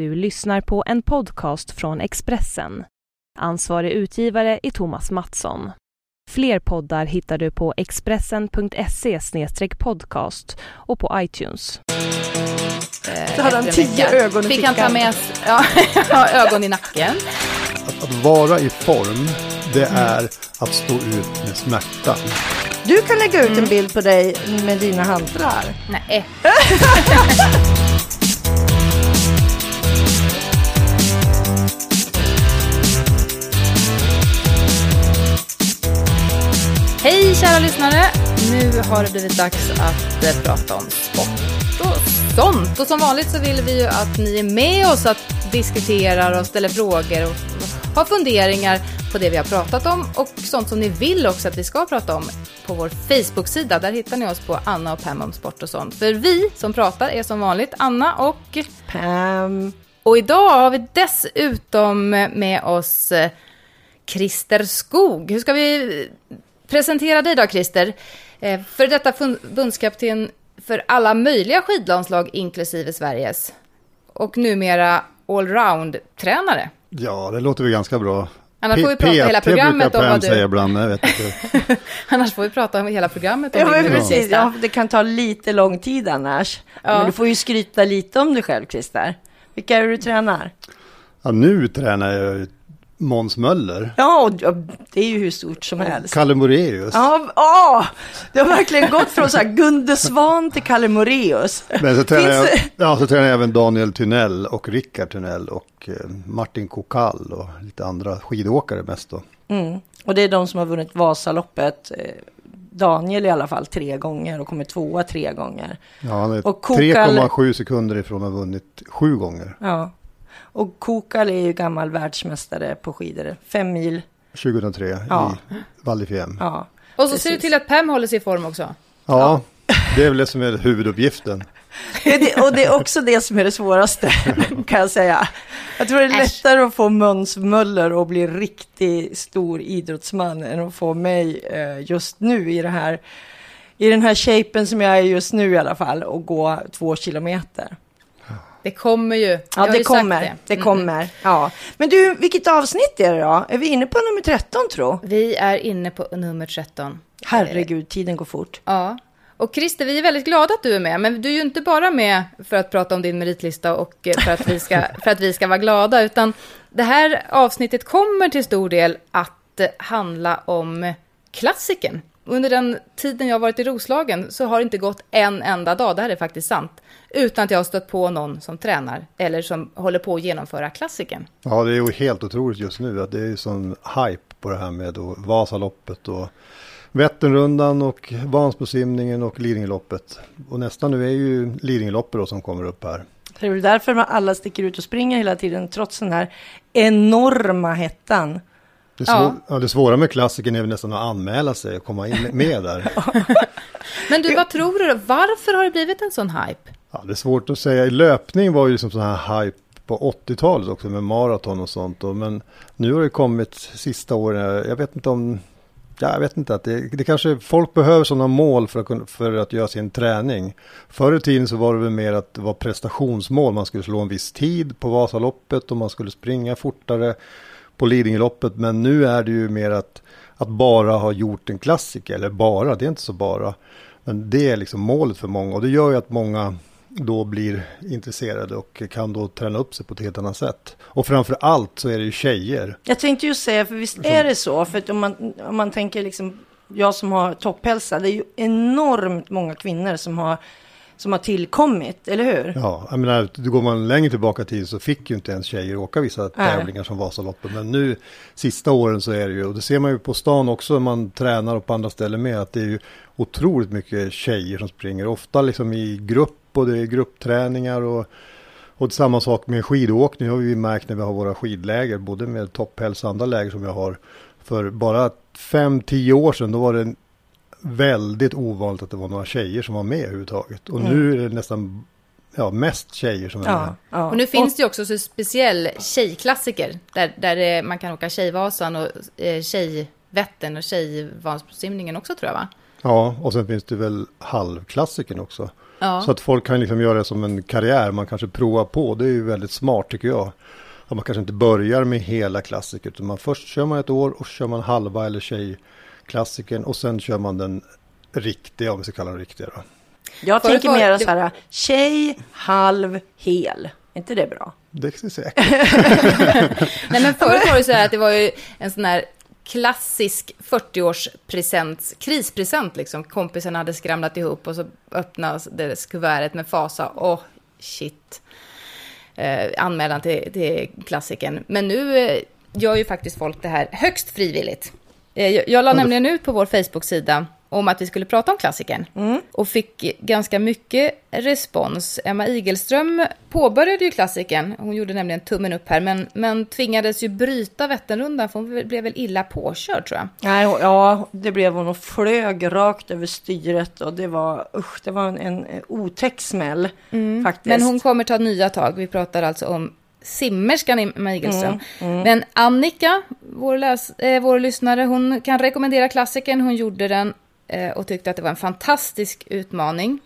Du lyssnar på en podcast från Expressen. Ansvarig utgivare är Thomas Mattsson. Fler poddar hittar du på expressen.se podcast och på iTunes. Så hade han tio ögon i Fick han ta med ja, ja, ögon i nacken. Att, att vara i form, det är att stå ut med smärtan. Du kan lägga ut en bild på dig med dina hantlar. Nej. Hej kära lyssnare! Nu har det blivit dags att eh, prata om sport och sånt. Och som vanligt så vill vi ju att ni är med oss, att diskuterar och ställer frågor och har funderingar på det vi har pratat om och sånt som ni vill också att vi ska prata om på vår Facebook-sida. Där hittar ni oss på Anna och Pam om sport och sånt. För vi som pratar är som vanligt Anna och Pam. och idag har vi dessutom med oss eh, Christer Skog. Hur ska vi presentera dig då, Christer? Eh, För detta förbundskapten för alla möjliga skidlandslag, inklusive Sveriges. Och numera allround-tränare. Ja, det låter väl ganska bra. Annars får vi prata hela programmet om vad du- säga ibland, jag vet inte. Annars får vi prata om hela programmet. Om Ja, men precis. Ja, det kan ta lite lång tid annars. Ja. Men du får ju skryta lite om dig själv, Christer. Vilka är det du tränar? Ja, nu tränar jag ju Måns Möller. Ja, det är ju hur stort som helst. Kalle Moraeus. Ja, åh, det har verkligen gått från så här Gunde Svan till Kalle Moraeus. Men så tränar, jag, ja, så tränar jag även Daniel Tunnell och Rickard Tunnell och eh, Martin Kokal och lite andra skidåkare mest då. Mm. Och det är de som har vunnit Vasaloppet. eh, Daniel i alla fall tre gånger och kommer tvåa tre gånger. Ja, han är Och Kokal- 3,7 sekunder ifrån att ha vunnit sju gånger. Ja. Och Kokal är ju gammal världsmästare på skidor. Fem mil. 2003 Ja. i Val. Ja. Ja. Och så ser Precis. du till att Pam håller sig i form också. det är väl det som är huvuduppgiften. Det och det är också det som är det svåraste, kan jag säga. Jag tror det är lättare att få Måns Möller att bli riktigt stor idrottsman än att få mig eh, just nu i det här i den här shapen som jag är just nu i alla fall och gå två kilometer. Det kommer ju. Ja, det kommer. det. Det Mm. kommer. Ja. Men du, vilket avsnitt är det då? Är vi inne på nummer 13 tro? Vi är inne på nummer 13. Herregud, tiden går fort. Ja. Och Christer, vi är väldigt glada att du är med, men du är ju inte bara med för att prata om din meritlista och eh, för att vi ska, för att vi ska vara glada, utan det här avsnittet kommer till stor del att handla om klassiken. Under den tiden jag har varit i Roslagen så har det inte gått en enda dag, det här är faktiskt sant, utan att jag har stött på någon som tränar eller som håller på att genomföra klassiken. Ja, det är ju helt otroligt just nu att det är sån hype på det här med då Vasaloppet och Vätternrundan och Vansbrosimningen och Lidingöloppet. Och nästa nu är ju Lidingöloppet då som kommer upp här. Det är väl därför man alla sticker ut och springer hela tiden trots den här enorma hettan. Det, Ja. svå- ja. det svåra med klassiken är väl nästan att anmäla sig och komma in med där. Men du, vad tror du? Varför har det blivit en sån hype? Ja, det är svårt att säga. Löpning var ju liksom sån här hype på 80-talet också med maraton och sånt. Och, men nu har det kommit sista åren. Jag vet inte om... Ja, jag vet inte att det, det kanske folk behöver sådana mål för att, för att göra sin träning. Förr i tiden så var det väl mer att det var prestationsmål. Man skulle slå en viss tid på Vasaloppet och man skulle springa fortare på Lidingöloppet. Men nu är det ju mer att, att bara ha gjort en klassiker. Eller bara, det är inte så bara. Men det är liksom målet för många och det gör ju att många då blir intresserade och kan då träna upp sig på ett helt annat sätt. Och framför allt så är det ju tjejer. Jag tänkte just säga, för visst är det så? För att om man, om man tänker liksom, jag som har topphälsa, det är ju enormt många kvinnor som har, som har tillkommit, eller hur? Ja, jag menar, går man längre tillbaka tiden så fick ju inte ens tjejer åka vissa Nej. tävlingar som Vasaloppet. Men nu, sista åren så är det ju, och det ser man ju på stan också när man tränar och på andra ställen med, att det är ju otroligt mycket tjejer som springer. Ofta liksom i grupp och det är gruppträningar och och det samma sak med skidåkning har vi märkt när vi har våra skidläger, både med topphälsa och andra läger som jag har. För bara fem tio år sedan då var det väldigt ovanligt att det var några tjejer som var med överhuvudtaget. Och nu är det nästan ja, mest tjejer som är med. Ja, ja. Och nu finns det ju också så speciell tjejklassiker där, där det, man kan åka Tjejvasan och eh, Tjejvättern och Tjejvanssimningen också tror jag va? Ja, och sen finns det väl halvklassikern också. Ja. Så att folk kan liksom göra det som en karriär, man kanske provar på. Det är ju väldigt smart tycker jag. Att man kanske inte börjar med hela klassiker, utan man först kör man ett år och kör man halva eller tjejklassikern och sen kör man den riktiga, om vi ska kalla den riktiga då. Jag Förut tänker mer det- så här, tjej, halv, hel. Är inte det bra? Det är säkert. Nej, men förut var det så här att det var ju en sån här klassisk 40-årspresent, krispresent liksom. Kompisen hade skramlat ihop och så öppnades kuvertet med fasa. Åh, shit. Eh, anmälan till, till klassikern. Men nu eh, gör ju faktiskt folk det här högst frivilligt. Eh, jag, jag la det- nämligen ut på vår Facebook-sida om att vi skulle prata om klassikern. Och fick ganska mycket respons. Emma Igelström påbörjade ju klassikern. Hon gjorde nämligen tummen upp här. Men, men tvingades ju bryta Vätternrundan för hon blev väl illa påkörd tror jag. Nej, ja, det blev hon och flög rakt över styret och det var, usch, det var en, en otäck smäll faktiskt. Men hon kommer ta nya tag. Vi pratar alltså om simmerskan Emma Igelström. Men Annika, vår, läs, eh, vår lyssnare, hon kan rekommendera klassikern. Hon gjorde den Eh, och tyckte att det var en fantastisk utmaning.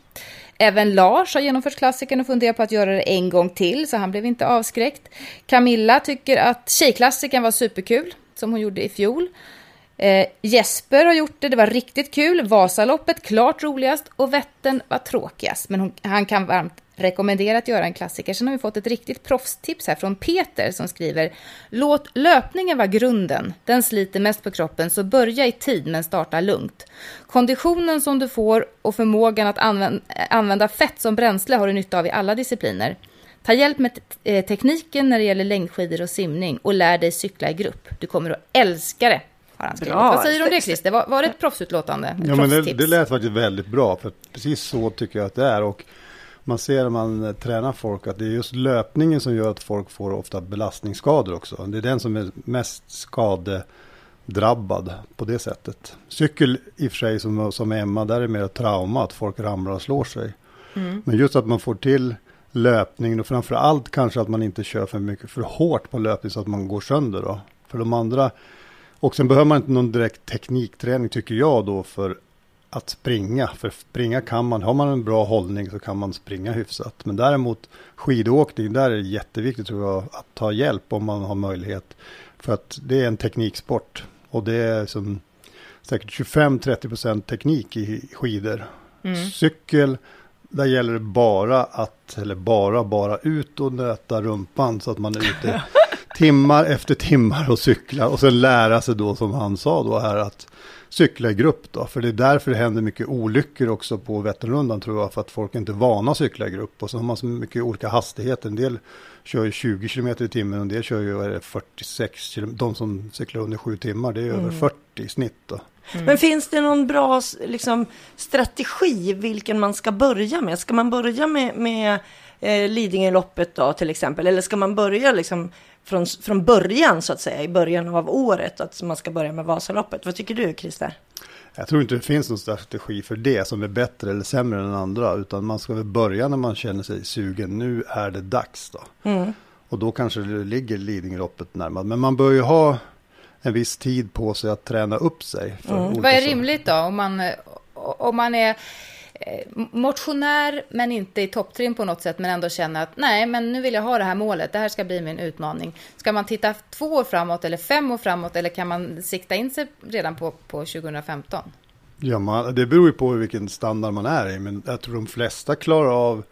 Även Lars har genomfört klassikern och funderar på att göra det en gång till, så han blev inte avskräckt. Camilla tycker att tjejklassikern var superkul, som hon gjorde i fjol. Eh, Jesper har gjort det, det var riktigt kul. Vasaloppet klart roligast och Vättern var tråkigast. Men hon, han kan varmt rekommendera att göra en klassiker. Sen har vi fått ett riktigt proffstips här från Peter som skriver Låt löpningen vara grunden. Den sliter mest på kroppen så börja i tid men starta lugnt. Konditionen som du får och förmågan att använda, fett som bränsle har du nytta av i alla discipliner. Ta hjälp med eh, tekniken när det gäller längdskidor och simning och lär dig cykla i grupp. Du kommer att älska det, har han skrivit. Bra. Vad säger du om det, Christer? Var, var det ett proffsutlåtande? Ett Ja, men det, proffstips? det lät faktiskt väldigt bra, för precis så tycker jag att det är. Och man ser när man eh, tränar folk att det är just löpningen som gör att folk får ofta belastningsskador också. Det är den som är mest skadedrabbad på det sättet. Cykel i och för sig som, som Emma, där är mer trauma, att folk ramlar och slår sig. Men just att man får till löpningen och framför allt kanske att man inte kör för mycket för hårt på löpning så att man går sönder då. För de andra och sen behöver man inte någon direkt teknikträning tycker jag då för att springa. För springa kan man, har man en bra hållning så kan man springa hyfsat. Men däremot skidåkning, där är det jätteviktigt tror jag att ta hjälp om man har möjlighet. För att det är en tekniksport. Och det är som säkert 25-30% teknik i skidor. Cykel, där gäller det bara att, eller bara, bara ut och nöta rumpan så att man är ute timmar efter timmar och cyklar. Och sen lära sig då som han sa då här att cykla i grupp då. För det är därför det händer mycket olyckor också på Vätternrundan tror jag. För att folk inte är vana att cykla i grupp. Och så har man så mycket olika hastigheter. En del kör ju 20 km i timmen och en del kör ju vad är det, 46 km. De som cyklar under 7 timmar det är över 40 i snitt då. Men finns det någon bra liksom, strategi vilken man ska börja med? Ska man börja med, med eh, Lidingöloppet då till exempel? Eller ska man börja liksom från, från början så att säga, i början av året? Att man ska börja med Vasaloppet. Vad tycker du Christer? Jag tror inte det finns någon strategi för det som är bättre eller sämre än andra. Utan man ska väl börja när man känner sig sugen. Nu är det dags då. Och då kanske det ligger Lidingöloppet närmare. Men man bör ju ha en viss tid på sig att träna upp sig. För olika Vad är rimligt då? Om man, om man är motionär men inte i topptrim på något sätt men ändå känner att nej, men nu vill jag ha det här målet. Det här ska bli min utmaning. Ska man titta två år framåt eller fem år framåt eller kan man sikta in sig redan på, på 2015? Ja, man, det beror ju på vilken standard man är i. Men jag tror de flesta klarar av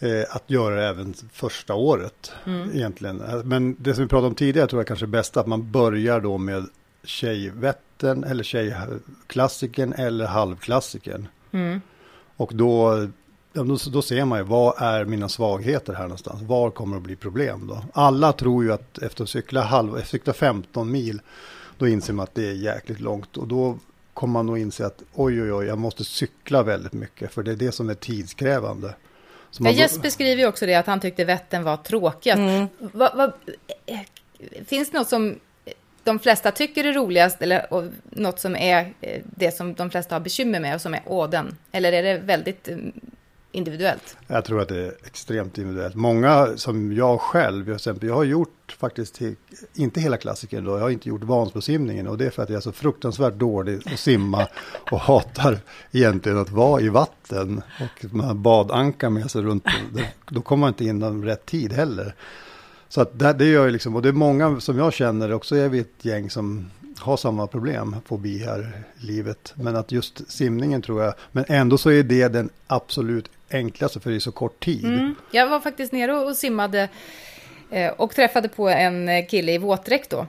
eh, att göra det även första året. Egentligen. Eh, Men det som vi pratade om tidigare tror jag kanske är bäst att man börjar då med tjejvätten eller tjejklassikern eller halvklassikern. Och då, då, då ser man ju vad är mina svagheter här någonstans. Var kommer det att bli problem då? Alla tror ju att efter att cykla, halv, cykla 15 mil då inser man att det är jäkligt långt. Och då kommer man nog inse att oj, oj, oj, jag måste cykla väldigt mycket. För det är det som är tidskrävande. Så man- Jesper skriver ju också det att han tyckte Vättern var tråkigast. Va, va, eh, finns det något som de flesta tycker är roligast eller och något som är eh, det som de flesta har bekymmer med och som är åden? Eller är det väldigt eh, individuellt? Jag tror att det är extremt individuellt. Många som jag själv, jag, exempel, jag har gjort faktiskt, till, inte hela klassikern då, jag har inte gjort Vansbrosimningen och det är för att jag är så fruktansvärt dålig att simma och hatar egentligen att vara i vatten och man har badankar med sig runt, då kommer man inte in om rätt tid heller. Så att det, det gör ju liksom, och det är många som jag känner, också är vi ett gäng som har samma problem, fobi här i livet. Men att just simningen tror jag, men ändå så är det den absolut enklaste för det är så kort tid. Mm. Jag var faktiskt nere och simmade eh, och träffade på en kille i våtdräkt då.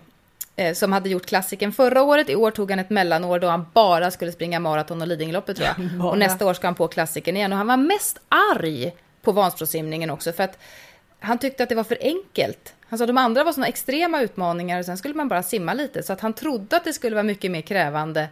Eh, som hade gjort klassiken förra året. I år tog han ett mellanår då han bara skulle springa maraton och Lidingöloppet tror jag. Och nästa år ska han på klassiken igen. Och han var mest arg på Vansbrosimningen också. För att han tyckte att det var för enkelt. Han sa att de andra var sådana extrema utmaningar och sen skulle man bara simma lite. Så att han trodde att det skulle vara mycket mer krävande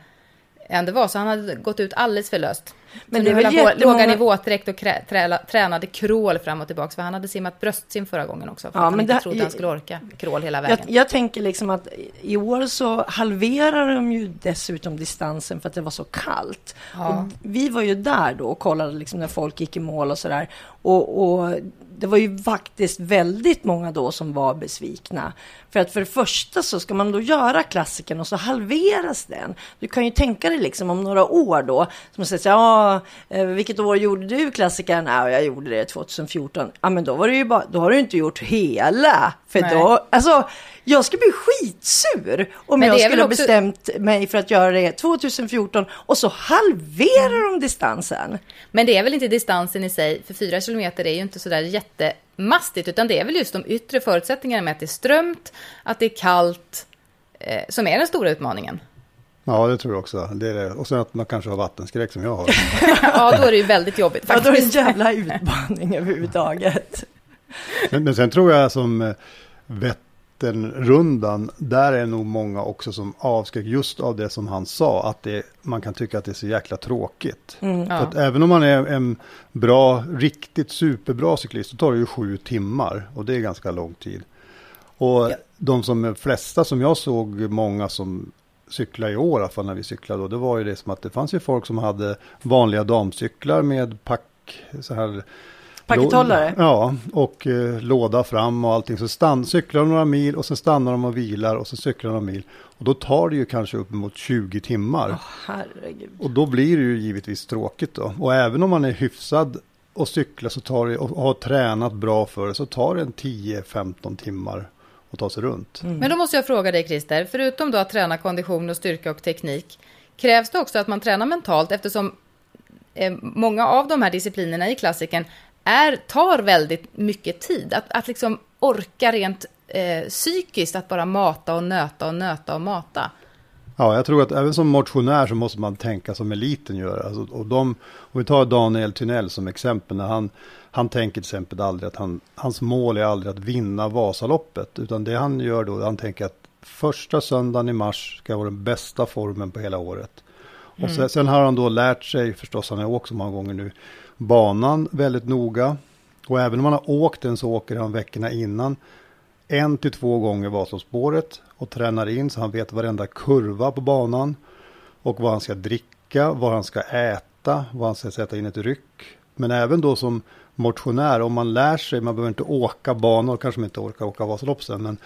än det var. Så han hade gått ut alldeles för löst. Men så det nu jättemånga... låg han i våtdräkt och krä, trä, tränade crawl fram och tillbaka. För han hade simmat bröstsim förra gången också. För ja, att han inte det... trodde han skulle orka crawl hela vägen. Jag, jag, tänker liksom att i år så halverar de ju dessutom distansen för att det var så kallt. Ja. Och vi var ju där då och kollade liksom när folk gick i mål och sådär. Och, och det var ju faktiskt väldigt många då som var besvikna. För att för det första så ska man då göra klassiken och så halveras den. Du kan ju tänka dig liksom om några år då, som man säger så ja, eh, vilket år gjorde du klassikern? Ja, jag gjorde det 2014. Ja, men då var det ju bara, då har du inte gjort hela. För Nej. då, alltså, jag skulle bli skitsur om jag skulle ha bestämt mig för att göra det 2014 och så halverar de distansen. Men det är väl inte distansen i sig, för fyra kilometer är ju inte sådär jättemastigt, utan det är väl just de yttre förutsättningarna med att det är strömt, att det är kallt, eh, som är den stora utmaningen. Ja, det tror jag också. Det är det. Och sen att man kanske har vattenskräck som jag har. ja, då är det ju väldigt jobbigt faktiskt. Ja, då är det en jävla utmaning överhuvudtaget. Men, men sen tror jag som eh, Vätternrundan, där är nog många också som avskräck just av det som han sa, att det, man kan tycka att det är så jäkla tråkigt. Mm, ja. att även om man är en bra, riktigt superbra cyklist, så tar det ju sju timmar och det är ganska lång tid. Och ja. de som flesta som jag såg, många som cykla i år, i alla fall när vi cyklade då, det var ju det som att det fanns ju folk som hade vanliga damcyklar med pack, så här Pakethållare? Ja, och eh, låda fram och allting. Så stann, cyklar de några mil och så stannar de och vilar och så cyklar de några mil. Och då tar det ju kanske uppemot 20 timmar. Oh, herregud. Och då blir det ju givetvis tråkigt då. Och även om man är hyfsad och cyklar så tar det, och har tränat bra för det, så tar det en 10-15 timmar att ta sig runt. Mm. Men då måste jag fråga dig Christer, förutom då att träna kondition och styrka och teknik, krävs det också att man tränar mentalt eftersom eh, många av de här disciplinerna i klassiken är, tar väldigt mycket tid. Att, att liksom orka rent eh, psykiskt att bara mata och nöta och nöta och mata. Ja, jag tror att även som motionär så måste man tänka som eliten gör. Alltså, och de, om vi tar Daniel Tynell som exempel, när han, han tänker till exempel aldrig att han, hans mål är aldrig att vinna Vasaloppet, utan det han gör då, han tänker att första söndagen i mars ska vara den bästa formen på hela året. Och mm. sen, sen, har han då lärt sig, förstås han har åkt så många gånger nu, banan väldigt noga. Och även om han har åkt den så åker han veckorna innan en till två gånger Vasaloppsspåret och tränar in så han vet varenda kurva på banan och vad han ska dricka, vad han ska äta, vad han ska sätta in ett ryck. Men även då som motionär, om man lär sig, man behöver inte åka banor, kanske man inte orkar åka Vasalopp sen, men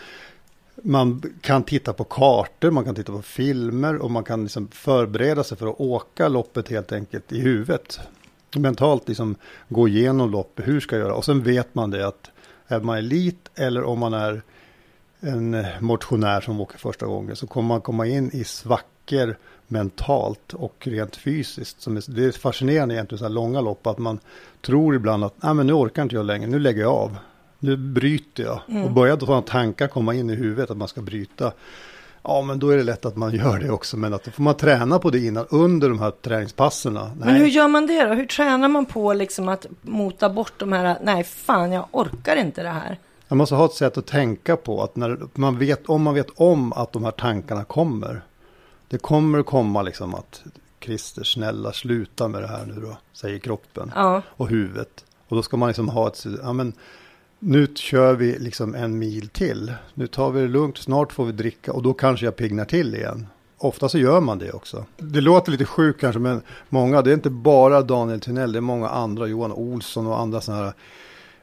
man kan titta på kartor, man kan titta på filmer och man kan liksom förbereda sig för att åka loppet helt enkelt i huvudet. Mentalt liksom gå igenom loppet, hur ska jag göra? Och sen vet man det att är man elit eller om man är en motionär som åker första gången så kommer man komma in i svackor mentalt och rent fysiskt. Som är, det är fascinerande egentligen så här långa lopp att man tror ibland att Nej, men nu orkar inte jag längre, nu lägger jag av. Nu bryter jag. Mm. Och börjar sådana tankar komma in i huvudet att man ska bryta. Ja, men då är det lätt att man gör det också. Men att då får man träna på det innan, under de här träningspassen. Men hur gör man det då? Hur tränar man på liksom att mota bort de här, nej fan jag orkar inte det här. Man måste ha ett sätt att tänka på att när man vet, om man vet om att de här tankarna kommer. Det kommer komma liksom att Christer, snälla sluta med det här nu då, säger kroppen ja. och huvudet. Och då ska man liksom ha ett, ja men nu kör vi liksom en mil till. Nu tar vi det lugnt, snart får vi dricka och då kanske jag pignar till igen. ofta så gör man det också. Det låter lite sjukt kanske, men många, det är inte bara Daniel Tunnell, det är många andra, Johan Olsson och andra sådana här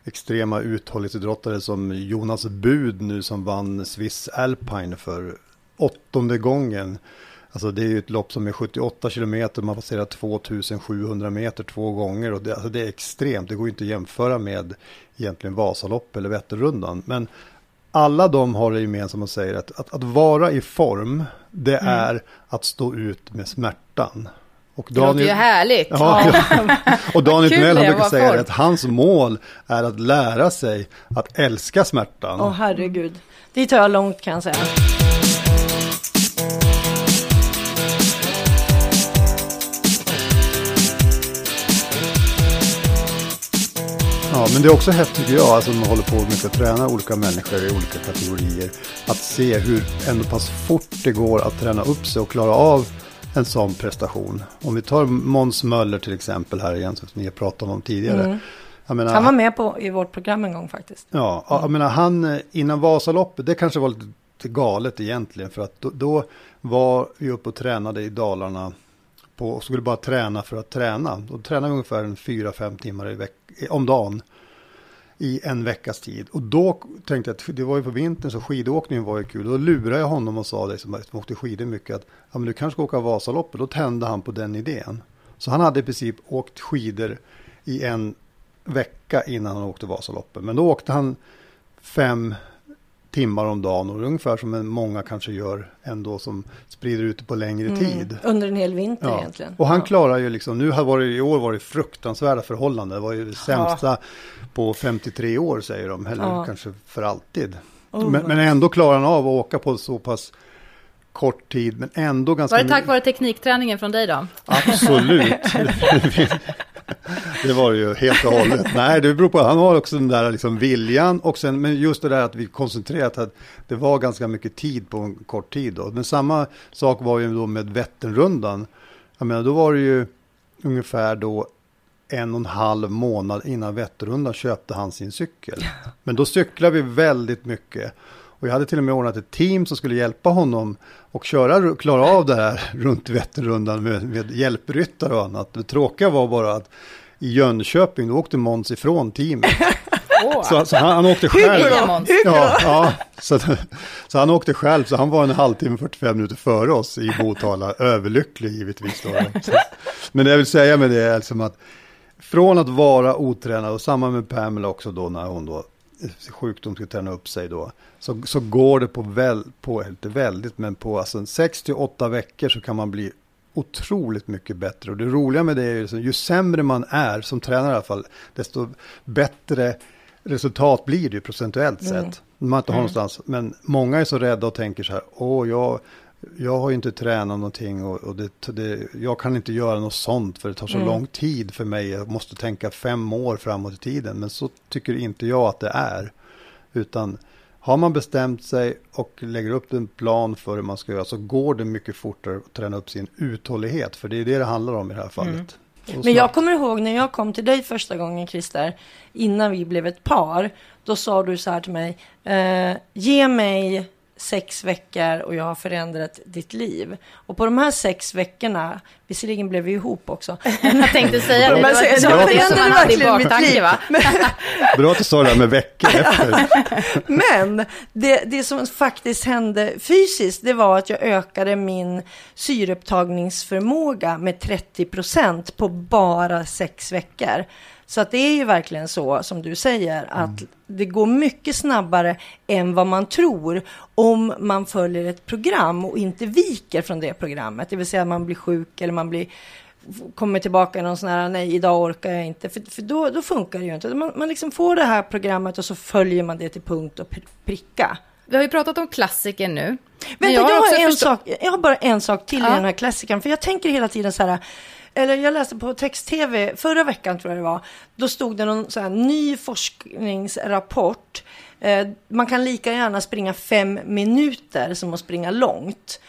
extrema uthållighetsidrottare som Jonas Bud nu som vann Swiss Alpine för åttonde gången. Alltså det är ju ett lopp som är 78 kilometer, man passerar 2700 meter två gånger och det, alltså det är extremt. Det går inte att jämföra med egentligen Vasalopp eller Vätternrundan. Men alla de har det gemensamt att säga att, att, att vara i form, det mm. är att stå ut med smärtan. Och Daniel, det låter ju härligt. Ja, ja. Och Daniel Tunnell brukar säga att hans mål är att lära sig att älska smärtan. Åh oh, herregud, det tar jag långt kan jag säga. Ja, men det är också häftigt tycker jag, alltså man håller på mycket att träna olika människor i olika kategorier. Att se hur ändå pass fort det går att träna upp sig och klara av en sån prestation. Om vi tar Måns Möller till exempel här igen, som ni har pratat om tidigare. Mm. Menar, han var med på, i vårt program en gång faktiskt. Ja, jag menar han innan Vasaloppet, det kanske var lite galet egentligen. För att då, då var vi uppe och tränade i Dalarna på, och skulle bara träna för att träna. Då tränade vi ungefär 4-5 timmar i veck, om dagen i en veckas tid. Och då tänkte jag att det var ju på vintern så skidåkningen var ju kul. Då lurade jag honom och sa det som åkte skidor mycket att ja, men du kanske ska åka Vasaloppet. Då tände han på den idén. Så han hade i princip åkt skidor i en vecka innan han åkte Vasaloppet. Men då åkte han fem timmar om dagen och ungefär som många kanske gör ändå som sprider ut det på längre mm. tid. Under en hel vinter ja. egentligen. Och han ja. klarar ju liksom, nu har varit, i år var det fruktansvärda förhållanden. Det var ju det sämsta ja. på 53 år säger de, eller kanske för alltid. Oh, men, men, ändå klarar han av att åka på så pass kort tid, men ändå ganska... Var det tack vare teknikträningen från dig då? Absolut. det var det ju helt och hållet. Nej, det beror på, han har också den där liksom viljan och sen, men just det där att vi koncentrerat, att det var ganska mycket tid på en kort tid då. Men samma sak var ju då med Vätternrundan. Jag menar, då var det ju ungefär då en och en halv månad innan Vätternrundan köpte han sin cykel. Men då cyklade vi väldigt mycket. Och jag hade till och med ordnat ett team som skulle hjälpa honom och köra, klara av det här runt Vätternrundan med, med hjälpryttare och annat. Det tråkiga var bara att i Jönköping, då åkte Måns ifrån teamet. Så, så han, han, åkte själv. Ja, ja, så, så han åkte själv, så han var en halvtimme, 45 minuter före oss i Motala. Överlycklig givetvis. Då. men det jag vill säga med det är liksom att från att vara otränad och samma med Pamela också då när hon då sjukdom ska träna upp sig då, så, så går det på, väl, på, inte väldigt, men på alltså 6 till 8 veckor så kan man bli otroligt mycket bättre. Och det roliga med det är ju, ju sämre man är, som tränare i alla fall, desto bättre resultat blir det ju procentuellt mm. sett. Man inte har mm. någonstans, men många är så rädda och tänker så här, åh, jag, jag har ju inte tränat någonting och, och det, det, jag kan inte göra något sånt för det tar så mm. lång tid för mig. Jag måste tänka fem år framåt i tiden. Men så tycker inte jag att det är. Utan har man bestämt sig och lägger upp en plan för hur man ska göra så går det mycket fortare att träna upp sin uthållighet. För det är det det handlar om i det här fallet. Mm. Men jag kommer ihåg när jag kom till dig första gången Christer, innan vi blev ett par, då sa du så här till mig, eh, ge mig sex veckor och jag har förändrat ditt liv. Och på de här sex veckorna, visserligen blev vi ihop också. jag tänkte säga det, det var, det, var det som man hade i baktanke va? Bra att du sa det här med veckor efter. Men det, det som faktiskt hände fysiskt, det var att jag ökade min syreupptagningsförmåga med 30 procent på bara sex veckor. Så att det är ju verkligen så som du säger att mm. det går mycket snabbare än vad man tror om man följer ett program och inte viker från det programmet. Det vill säga att man blir sjuk eller man blir kommer tillbaka någon sån här, nej idag orkar jag inte, för, för då, då funkar det ju inte. Man, man liksom får det här programmet och så följer man det till punkt och pricka. Vi har ju pratat om klassiker nu. Vänta, jag, jag, har en sak, jag har bara en sak till ja. i den här klassikern, för jag tänker hela tiden så här, eller jag läste på text-tv förra veckan tror jag det var. Då stod det någon så här ny forskningsrapport. Eh, man kan lika gärna springa fem minuter som att springa långt.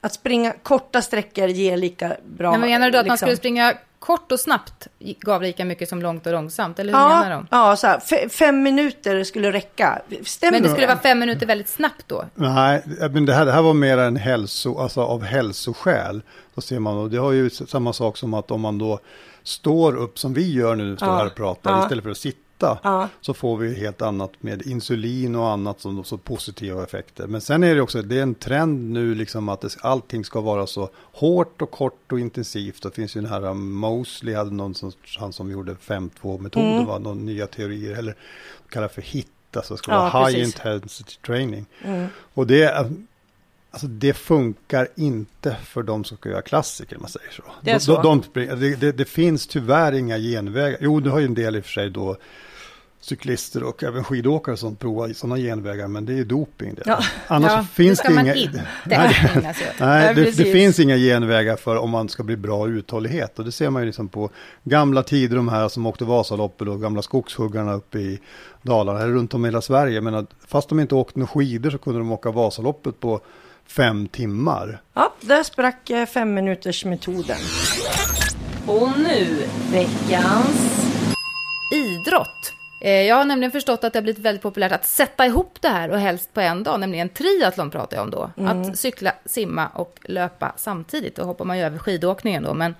Att springa korta sträckor ger lika bra... Men menar du att liksom... man skulle springa kort och snabbt gav lika mycket som långt och långsamt, eller hur menar Ja, de? ja så här, fem minuter skulle räcka. Stämmer Men det skulle det? vara fem minuter väldigt snabbt då? Nej, men det här, det här var mer en hälso, alltså av hälsoskäl. Då ser man, och det har ju samma sak som att om man då står upp som vi gör nu, står Ja, här och pratar, ja. istället för att sitta, Ja. så får vi helt annat med insulin och annat som så positiva effekter. Men sen är det också, det är en trend nu liksom att det, allting ska vara så hårt och kort och intensivt. Det finns ju den här um, Mosley, hade någon som, han som gjorde 5-2-metoden, Mm. var någon nya teorier, eller kallar för HIT, alltså ska Ja, vara high precis. intensity training. Mm. Och det, är- alltså det funkar inte för de som ska göra klassiker, om man säger så. Det De- så? De, de, det, det, det finns tyvärr inga genvägar. Jo, du har ju en del i och för sig då cyklister och även skidåkare som provar sådana genvägar, men det är doping det. Ja. Annars ja, finns det inga... inte Nej. Nej, det, det finns inga genvägar för om man ska bli bra uthållighet. Och det ser man ju liksom på gamla tider, de här som åkte Vasaloppet och gamla skogshuggarna uppe i Dalarna, eller runt om i hela Sverige. Men att, fast de inte åkte några skidor så kunde de åka Vasaloppet på fem timmar. Ja, där sprack eh, fem minuters metoden. Och nu, veckans... Idrott. Eh, Jag har nämligen förstått att det har blivit väldigt populärt att sätta ihop det här och helst på en dag, nämligen triathlon pratar jag om då. Att cykla, simma och löpa samtidigt. Då hoppar man ju över skidåkningen då, men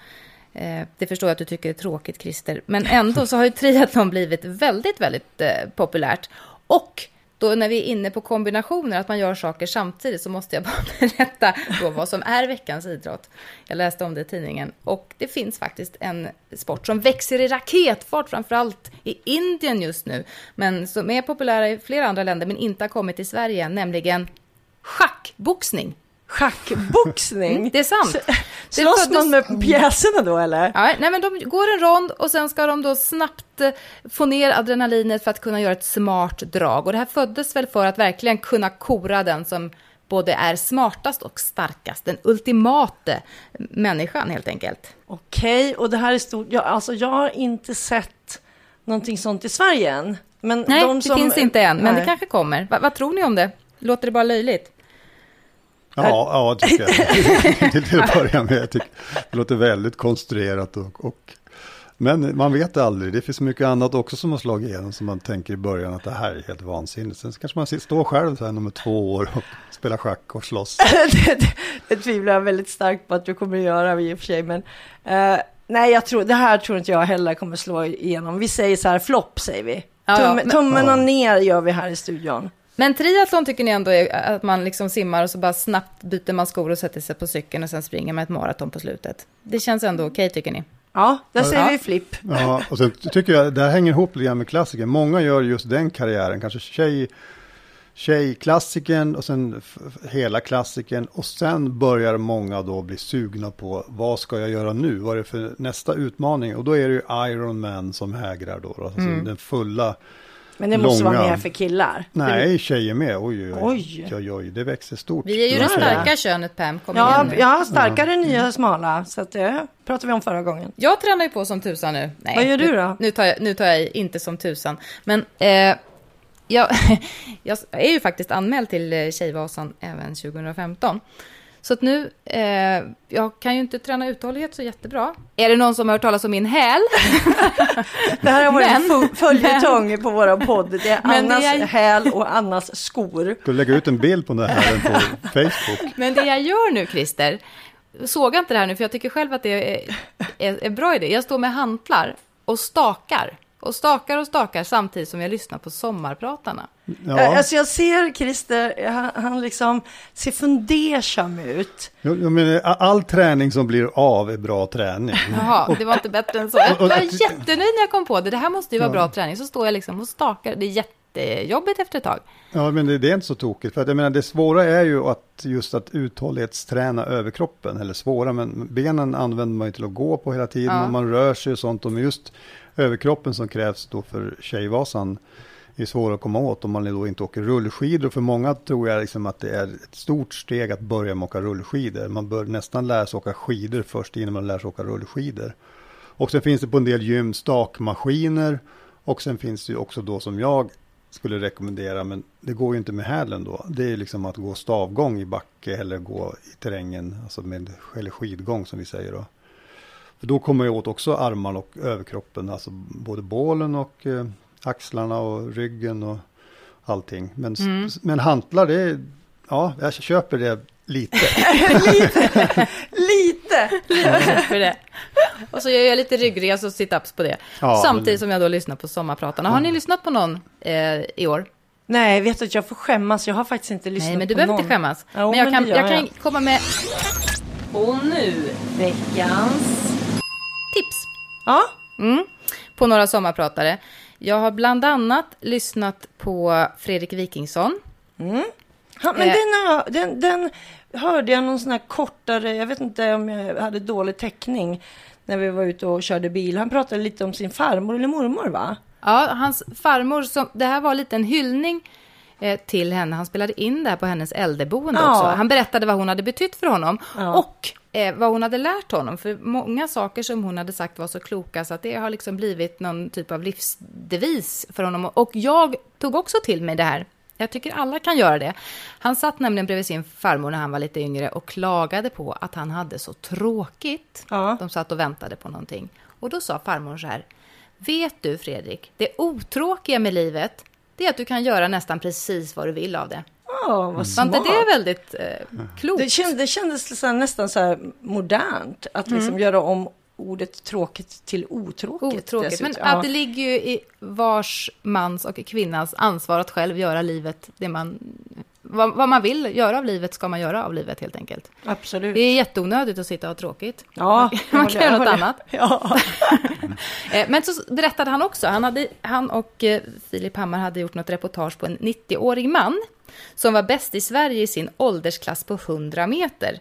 eh, det förstår jag att du tycker är tråkigt Christer. Men ändå så har ju triathlon blivit väldigt, väldigt eh, populärt. Och då när vi är inne på kombinationer, att man gör saker samtidigt, så måste jag bara berätta då vad som är veckans idrott. Jag läste om det i tidningen. Och det finns faktiskt en sport som växer i raketfart, framförallt i Indien just nu, men som är populär i flera andra länder, men inte har kommit till Sverige, nämligen schackboxning. Schackboxning? Mm, det är sant. Det Slåss föddes- någon med pjäserna då eller? Ja, nej, men de går en rond och sen ska de då snabbt eh, få ner adrenalinet för att kunna göra ett smart drag. Och det här föddes väl för att verkligen kunna kora den som både är smartast och starkast. Den ultimate människan helt enkelt. Okej, och det här är stort. Ja, alltså, jag har inte sett någonting sånt i Sverige än. Men Nej, de det som... finns inte än, men Nej. det kanske kommer. Va, vad tror ni om det? Låter det bara löjligt? Ja, ja det tycker jag. till, till att börja med. Jag tycker det låter väldigt konstruerat och, och men man vet aldrig. Det finns mycket annat också som har slagit igenom som man tänker i början att det här är helt vansinnigt. Sen kanske man sitter- står själv så här nummer två år och spelar schack och slåss. det, det, det tvivlar jag väldigt starkt på att du kommer att göra i och för sig. Men eh, nej, jag tror, det här tror inte jag heller kommer slå igenom. Vi säger så här, flopp säger vi. Ja, ja, Tumme, men- tummen Ja. och ner gör vi här i studion. Men triathlon tycker ni ändå är att man liksom simmar och så bara snabbt byter man skor och sätter sig på cykeln och sen springer man ett maraton på slutet. Det känns ändå okej tycker ni? Ja, där säger Ja. vi flipp. Ja, och sen tycker jag det här hänger ihop lite grann med klassiker. Många gör just den karriären, kanske tjej, tjejklassikern och sen hela klassikern. Och sen börjar många då bli sugna på vad ska jag göra nu? Vad är det för nästa utmaning? Och då är det ju Iron Man som hägrar då. Alltså den fulla, Men det måste vara Långa. mer för killar. nej tjejer med, oj oj oj, Oj. det växer stort. Vi är ju det starka könet Pam, kom Ja, igen nu. ja, starkare nya smala. Så att det pratade vi om förra gången. Jag tränar ju på som tusan nu. Nej, Vad gör du nu- då? Nu tar jag, nu tar jag i inte som tusan. Men eh, jag, jag är ju faktiskt anmäld till eh, Tjejvasan även 2015. Så att nu, eh, jag kan ju inte träna uthållighet så jättebra. Är det någon som har hört talas om min häl? Det här har varit en Men- fu- följetong på våra podd. Det är det Annas är- häl och Annas skor. Du lägga ut en bild på den här på Facebook? Men det jag gör nu, Christer, såga inte det här nu, för jag tycker själv att det är, är, är bra idé. Jag står med hantlar och stakar. Och stakar och stakar samtidigt som jag lyssnar på sommarpratarna. Ja. Alltså jag ser Christer, han, han liksom ser fundersam ut. Jag, menar, all träning som blir av är bra träning. Jaha, det var inte bättre än så. Jag var jättenöjd när jag kom på det. Det här måste ju vara Ja. bra träning. Så står jag liksom och stakar. Det är jättejobbigt efter ett tag. Ja, men det, det är inte så tokigt. För att jag menar, det svåra är ju att just att uthållighetsträna överkroppen. Eller svåra, men benen använder man ju till att gå på hela tiden. Ja. Och man rör sig och sånt. Och just överkroppen som krävs då för Tjejvasan är svårare att komma åt om man då inte åker rullskidor. Och för många tror jag liksom att det är ett stort steg att börja med att åka rullskidor. Man bör nästan lära sig åka skidor först innan man lär sig åka rullskidor. Och sen finns det på en del gym stakmaskiner. Och sen finns det ju också då som jag skulle rekommendera, men det går ju inte med hälen då. Det är liksom att gå stavgång i backe eller gå i terrängen, alltså med eller skidgång som vi säger då. För då kommer jag åt också armarna och överkroppen, alltså både bålen och eh, axlarna och ryggen och allting. Men, Mm. men hantlar, det ja, jag köper det lite. Lite! för det. Och så gör jag lite ryggresa och sit-ups på det. Ja, Samtidigt men- som jag då lyssnar på Sommarpratarna. Har ni lyssnat på någon eh, i år? Nej, vet du att jag får skämmas. Jag har faktiskt inte lyssnat Nej, men du på behöver någon. inte skämmas. Jo, men jag men kan, gör jag kan jag. komma med Och nu, veckans... Ja, mm, på några sommarpratare. Jag har bland annat lyssnat på Fredrik Wikingsson. han, men Eh. den, den, den hörde jag någon sån här kortare, jag vet inte om jag hade dålig täckning när vi var ute och körde bil. Han pratade lite om sin farmor eller mormor va? Ja, hans farmor, som, det här var lite en hyllning eh, till henne. Han spelade in det här på hennes äldreboende Ja. också. Han berättade vad hon hade betytt för honom Ja. och eh, vad hon hade lärt honom. För många saker som hon hade sagt var så kloka så att det har liksom blivit någon typ av livsdevis för honom. Och jag tog också till mig det här. Jag tycker alla kan göra det. Han satt nämligen bredvid sin farmor när han var lite yngre och klagade på att han hade så tråkigt. Ja. De satt och väntade på någonting. Och då sa farmor så här. Vet du Fredrik, det otråkiga med livet, det är att du kan göra nästan precis vad du vill av det. Ja, vad Var smart. inte det väldigt eh, klokt? Det kändes, det kändes nästan så här modernt att liksom Mm. göra om ordet tråkigt till otråkigt. Otråkigt. Men att det ligger ju i vars mans och kvinnas ansvar att själv göra livet det man... Vad, vad man vill göra av livet ska man göra av livet helt enkelt. Absolut. Det är jätteonödigt att sitta och ha tråkigt. Ja, Man kan göra håller- något jag annat. Ja. Eh, Men så berättade han också, han, hade, han och eh, Filip Hammar hade gjort något reportage på en 90-årig man som var bäst i Sverige i sin åldersklass på 100 meter.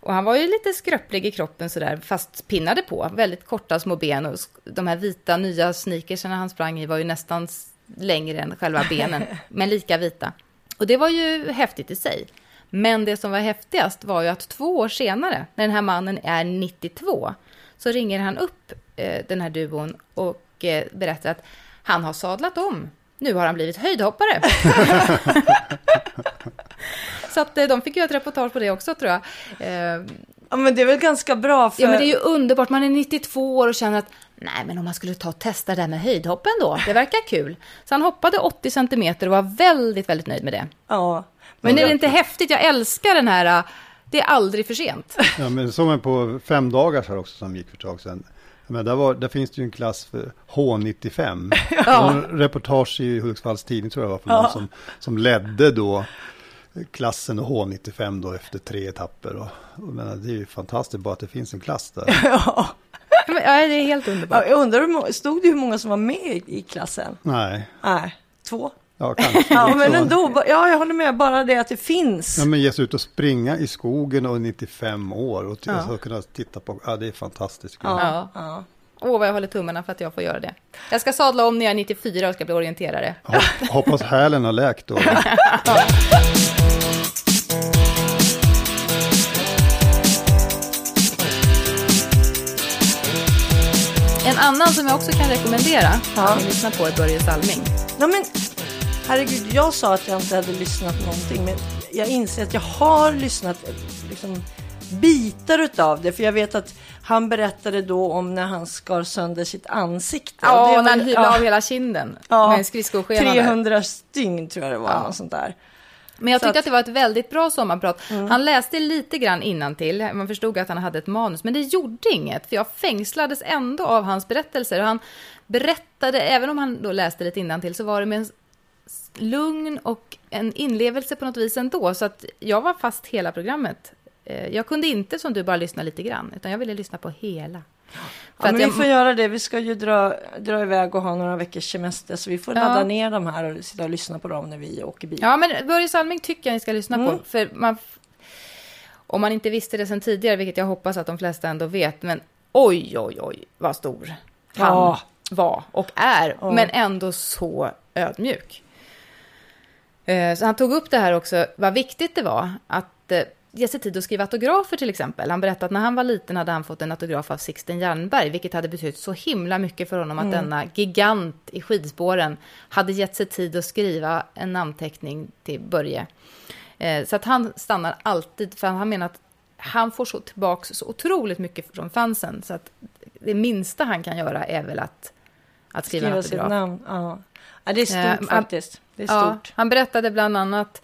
Och han var ju lite skröplig i kroppen sådär, fast pinnade på. Väldigt korta små ben och de här vita nya sneakersarna han sprang i var ju nästan längre än själva benen, men lika vita. Och det var ju häftigt i sig. Men det som var häftigast var ju att två år senare, när den här mannen är 92, så ringer han upp eh, den här duon och eh, berättar att han har sadlat om. Nu har han blivit höjdhoppare. så att eh, de fick göra ett reportage på det också tror jag. Ja, men det är väl ganska bra för... Ja, men det är ju underbart. Man är 92 år och känner att nej, men om man skulle ta och testa det där med höjdhoppen då, det verkar kul. Så han hoppade 80 centimeter och var väldigt, väldigt nöjd med det. Ja. Men är det inte häftigt? Jag älskar den här, det är aldrig för sent. Ja, men som en på fem dagar här också som gick för ett tag sedan. Men där, var, där finns det ju en klass för H95. Ja. En reportage i Hudiksvalls tidning tror jag var för någon som, som ledde då klassen H95 då efter tre etapper. Och, och menar, det är ju fantastiskt bara att det finns en klass där. Ja. Det är helt underbart. Ja, jag undrar, stod det hur många som var med i, klassen? Nej, Nej, två. ja kanske. Ja, men Så- ändå. Ja, jag håller med. Bara det att det finns. Ja, men ge sig ut och springa i skogen och 95 år och Ja. alltså, kunna titta på, ja det är fantastiskt. kul. Ja. ja. Åh, vad jag håller tummarna för att jag får göra det. Jag ska sadla om när jag är 94 och ska bli orienterare. Hopp- Hoppas hälen har läkt då. En annan som jag också kan rekommendera, Ja. om ni lyssnar på, är Börje Salming. Ja, men herregud, jag sa att jag inte hade lyssnat någonting, men jag inser att jag har lyssnat liksom, bitar utav det, för jag vet att han berättade då om när han skar sönder sitt ansikte. Och det Ja, när han hyvlade ja, av hela kinden Ja. med en skridskoskena. där. 300 stygn tror jag det var, Ja. sånt där. Men jag tyckte att- att det var ett väldigt bra sommarprat. Han läste lite grann till. Man förstod att han hade ett manus, men det gjorde inget. För jag fängslades ändå av hans berättelser. Och han berättade, även om han då läste lite till, så var det med en lugn och en inlevelse på något vis ändå. Så att jag var fast hela programmet. Eh, Jag kunde inte som du bara lyssna lite grann, utan jag ville lyssna på hela. För Ja, men jag, vi får göra det. Vi ska ju dra, dra iväg och ha några veckors semester, så vi får Ja. ladda ner de här och sitta och lyssna på dem när vi åker bil. Ja, men Börje Salming tycker jag ni ska lyssna Mm. på. För man, om man inte visste det sedan tidigare, vilket jag hoppas att de flesta ändå vet, men oj, oj, oj, vad stor han Ja. var och är, Ja. men ändå så ödmjuk. Eh, Så han tog upp det här också, vad viktigt det var att eh, ge sig tid att skriva autografer till exempel. Han berättade att när han var liten hade han fått en autograf av Sixten Jernberg, vilket hade betytt så himla mycket för honom att denna gigant i skidspåren hade gett sig tid att skriva en namnteckning till Börje. Eh, Så att han stannar alltid, för han menar att han får så tillbaka så otroligt mycket från fansen. Så att det minsta han kan göra är väl att, att skriva, skriva sitt namn. Ja. ja. det är stort eh, faktiskt. Det är ja, stort. Han berättade bland annat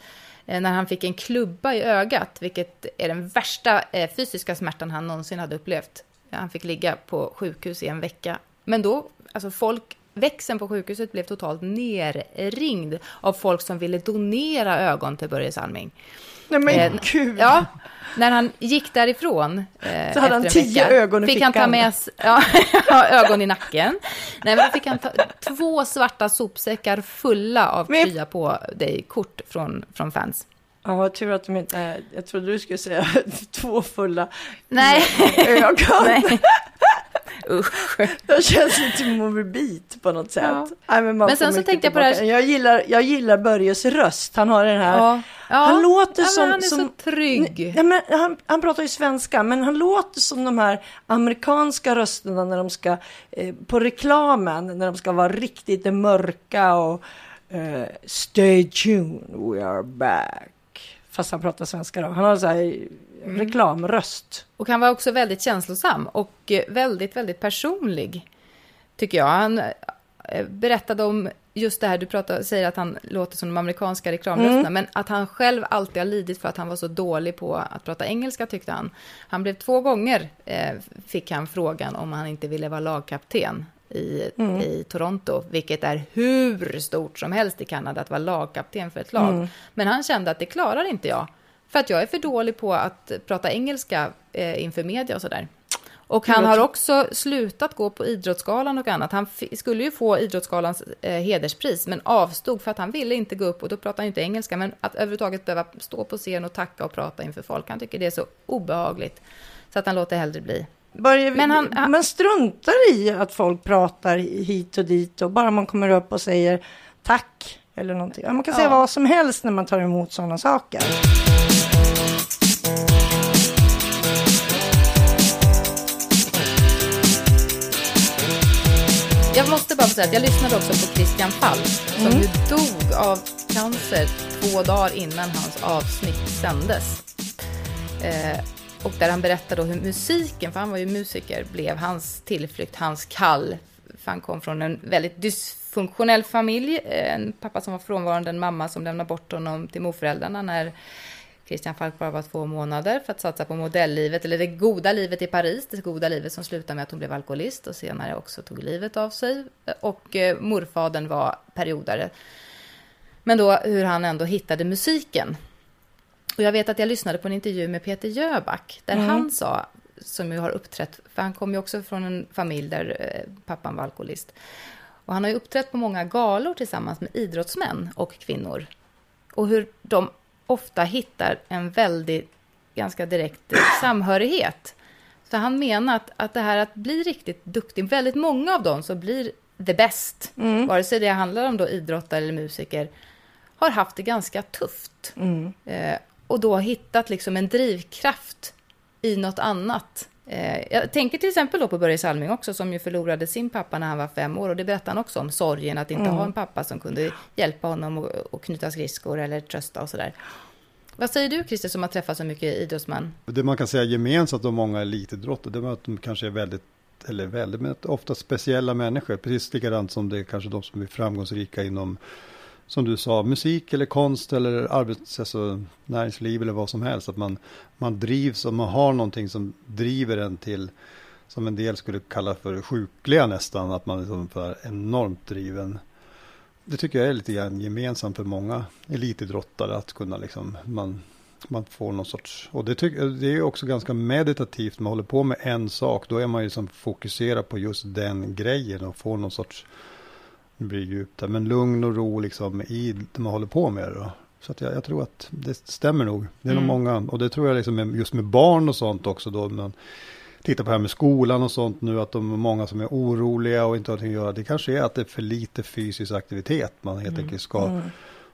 Eh, när han fick en klubba i ögat, vilket är den värsta eh, fysiska smärtan han någonsin hade upplevt. Han fick ligga på sjukhus i en vecka. Men då, alltså folk Växeln på sjukhuset blev totalt nerringd av folk som ville donera ögon till Börje Salming. Nej men eh, gud! Ja, när han gick därifrån eh, Så hade han tio vecka, ögon i fick fickan. han ta med ja, ögon i nacken. Nej, men då fick han ta två svarta sopsäckar fulla av men... krya på dig-kort från, från fans. Ja, tur att de inte. Jag trodde du skulle säga två fulla Nej. ögon. Nej. Usch. Jag känns lite morbid på något sätt. Ja. Nej, men, men sen så tänkte jag på det här. Jag gillar, jag gillar Börjes röst. Han har den här. Ja. Ja. Han låter som... han är som, så trygg. Ja, men han, han pratar ju svenska, men han låter som de här amerikanska rösterna när de ska eh, på reklamen, när de ska vara riktigt mörka och eh, Stay tuned, we are back. Fast han pratar svenska då. Han har så här mm. reklamröst. Och han var också väldigt känslosam och eh, väldigt, väldigt personlig. Tycker jag. Han eh, berättade om just det här, du pratar, säger att han låter som de amerikanska reklamrösterna, mm. men att han själv alltid har lidit för att han var så dålig på att prata engelska tyckte han. Han blev två gånger, eh, fick han frågan om han inte ville vara lagkapten i, mm. i Toronto, vilket är hur stort som helst i Kanada att vara lagkapten för ett lag. Mm. Men han kände att det klarar inte jag, för att jag är för dålig på att prata engelska eh, inför media och sådär. Och han har också slutat gå på Idrottsgalan och annat. Han skulle ju få Idrottsgalans eh, hederspris, men avstod för att han ville inte gå upp, och då pratar han inte engelska, men att överhuvudtaget behöva stå på scen och tacka och prata inför folk, han tycker det är så obehagligt, så att han låter hellre bli. Börjar, men han, han, man struntar i att folk pratar hit och dit och bara man kommer upp och säger tack eller någonting. Man kan ja. säga vad som helst när man tar emot sådana saker. Jag måste bara säga att jag lyssnade också på Christian Falk som mm. ju dog av cancer två dagar innan hans avsnitt sändes. Eh, och där han berättade hur musiken, för han var ju musiker, blev hans tillflykt, hans kall. För han kom från en väldigt dysfunktionell familj. Eh, en pappa som var frånvarande, en mamma som lämnade bort honom till morföräldrarna när Christian Falk bara var två månader för att satsa på modelllivet, eller det goda livet i Paris, det goda livet som slutade med att hon blev alkoholist och senare också tog livet av sig. Och eh, morfadern var periodare. Men då hur han ändå hittade musiken och jag vet att jag lyssnade på en intervju med Peter Jöback, där mm. han sa, som ju har uppträtt, för han kom ju också från en familj där eh, pappan var alkoholist. Och han har ju uppträtt på många galor tillsammans med idrottsmän och kvinnor. Och hur de ofta hittar en väldigt, ganska direkt samhörighet. Så han menar att, att det här att bli riktigt duktig, väldigt många av dem som blir the best, mm. vare sig det handlar om då idrottare eller musiker, har haft det ganska tufft. Mm. Eh, och då hittat liksom en drivkraft i något annat. Eh, jag tänker till exempel då på Börje Salming också, som ju förlorade sin pappa när han var fem år. Och det berättade han också om, sorgen att inte mm. ha en pappa som kunde hjälpa honom att knyta skridskor eller trösta och sådär. Vad säger du Christer som har träffat så mycket idrottsmän? Det man kan säga gemensamt om många elitidrottare, det är att de kanske är väldigt, eller väldigt, men ofta speciella människor. Precis likadant som det är kanske de som är framgångsrika inom som du sa, musik eller konst eller arbets, alltså, näringsliv eller vad som helst. Att man, man drivs och man har någonting som driver en till, som en del skulle kalla för sjukliga nästan, att man liksom är liksom för enormt driven. Det tycker jag är lite grann gemensamt för många elitidrottare att kunna liksom, man, man får någon sorts, och det, tyck, det är också ganska meditativt, man håller på med en sak, då är man ju som fokuserad på just den grejen och får någon sorts det blir djupt där, men lugn och ro liksom i det man håller på med. Då. Så att jag, jag, tror att det stämmer nog. Det är mm. nog många, och det tror jag liksom just med barn och sånt också då. Man tittar på det här med skolan och sånt nu, att de är många som är oroliga och inte har någonting att göra. Det kanske är att det är för lite fysisk aktivitet. Man helt mm. enkelt ska mm.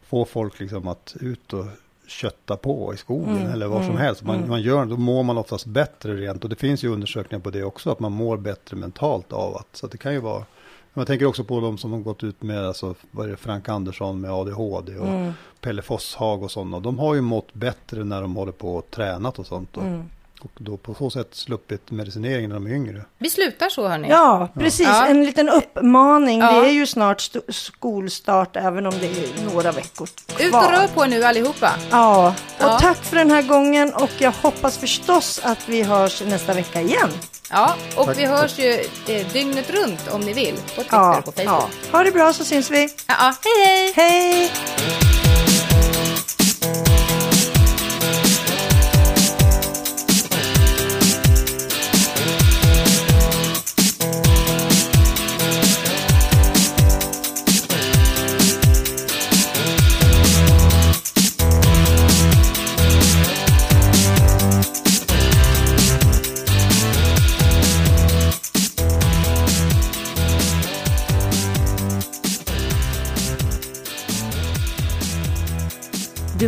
få folk liksom att ut och kötta på i skogen mm. eller vad som mm. helst. Man, mm. man gör då mår man oftast bättre rent. Och det finns ju undersökningar på det också, att man mår bättre mentalt av att. Så det kan ju vara jag tänker också på de som har gått ut med, alltså, vad är det, Frank Andersson med ADHD och mm. Pelle Fosshag och sådana. De har ju mått bättre när de håller på och tränat och sånt. Och. Mm. Och då på så sätt sluppit medicinering när de är yngre. Vi slutar så hörni. Ja, precis. Ja. En liten uppmaning. Ja. Det är ju snart st- skolstart, även om det är några veckor kvar. Ut och rör på er nu allihopa. Ja, och Ja. tack för den här gången och jag hoppas förstås att vi hörs nästa vecka igen. Ja, och Tack. vi hörs ju eh, dygnet runt om ni vill. På Twitter Ja, och på Facebook. ja. Ha det bra så syns vi. Ja, ja. hej hej! Hej!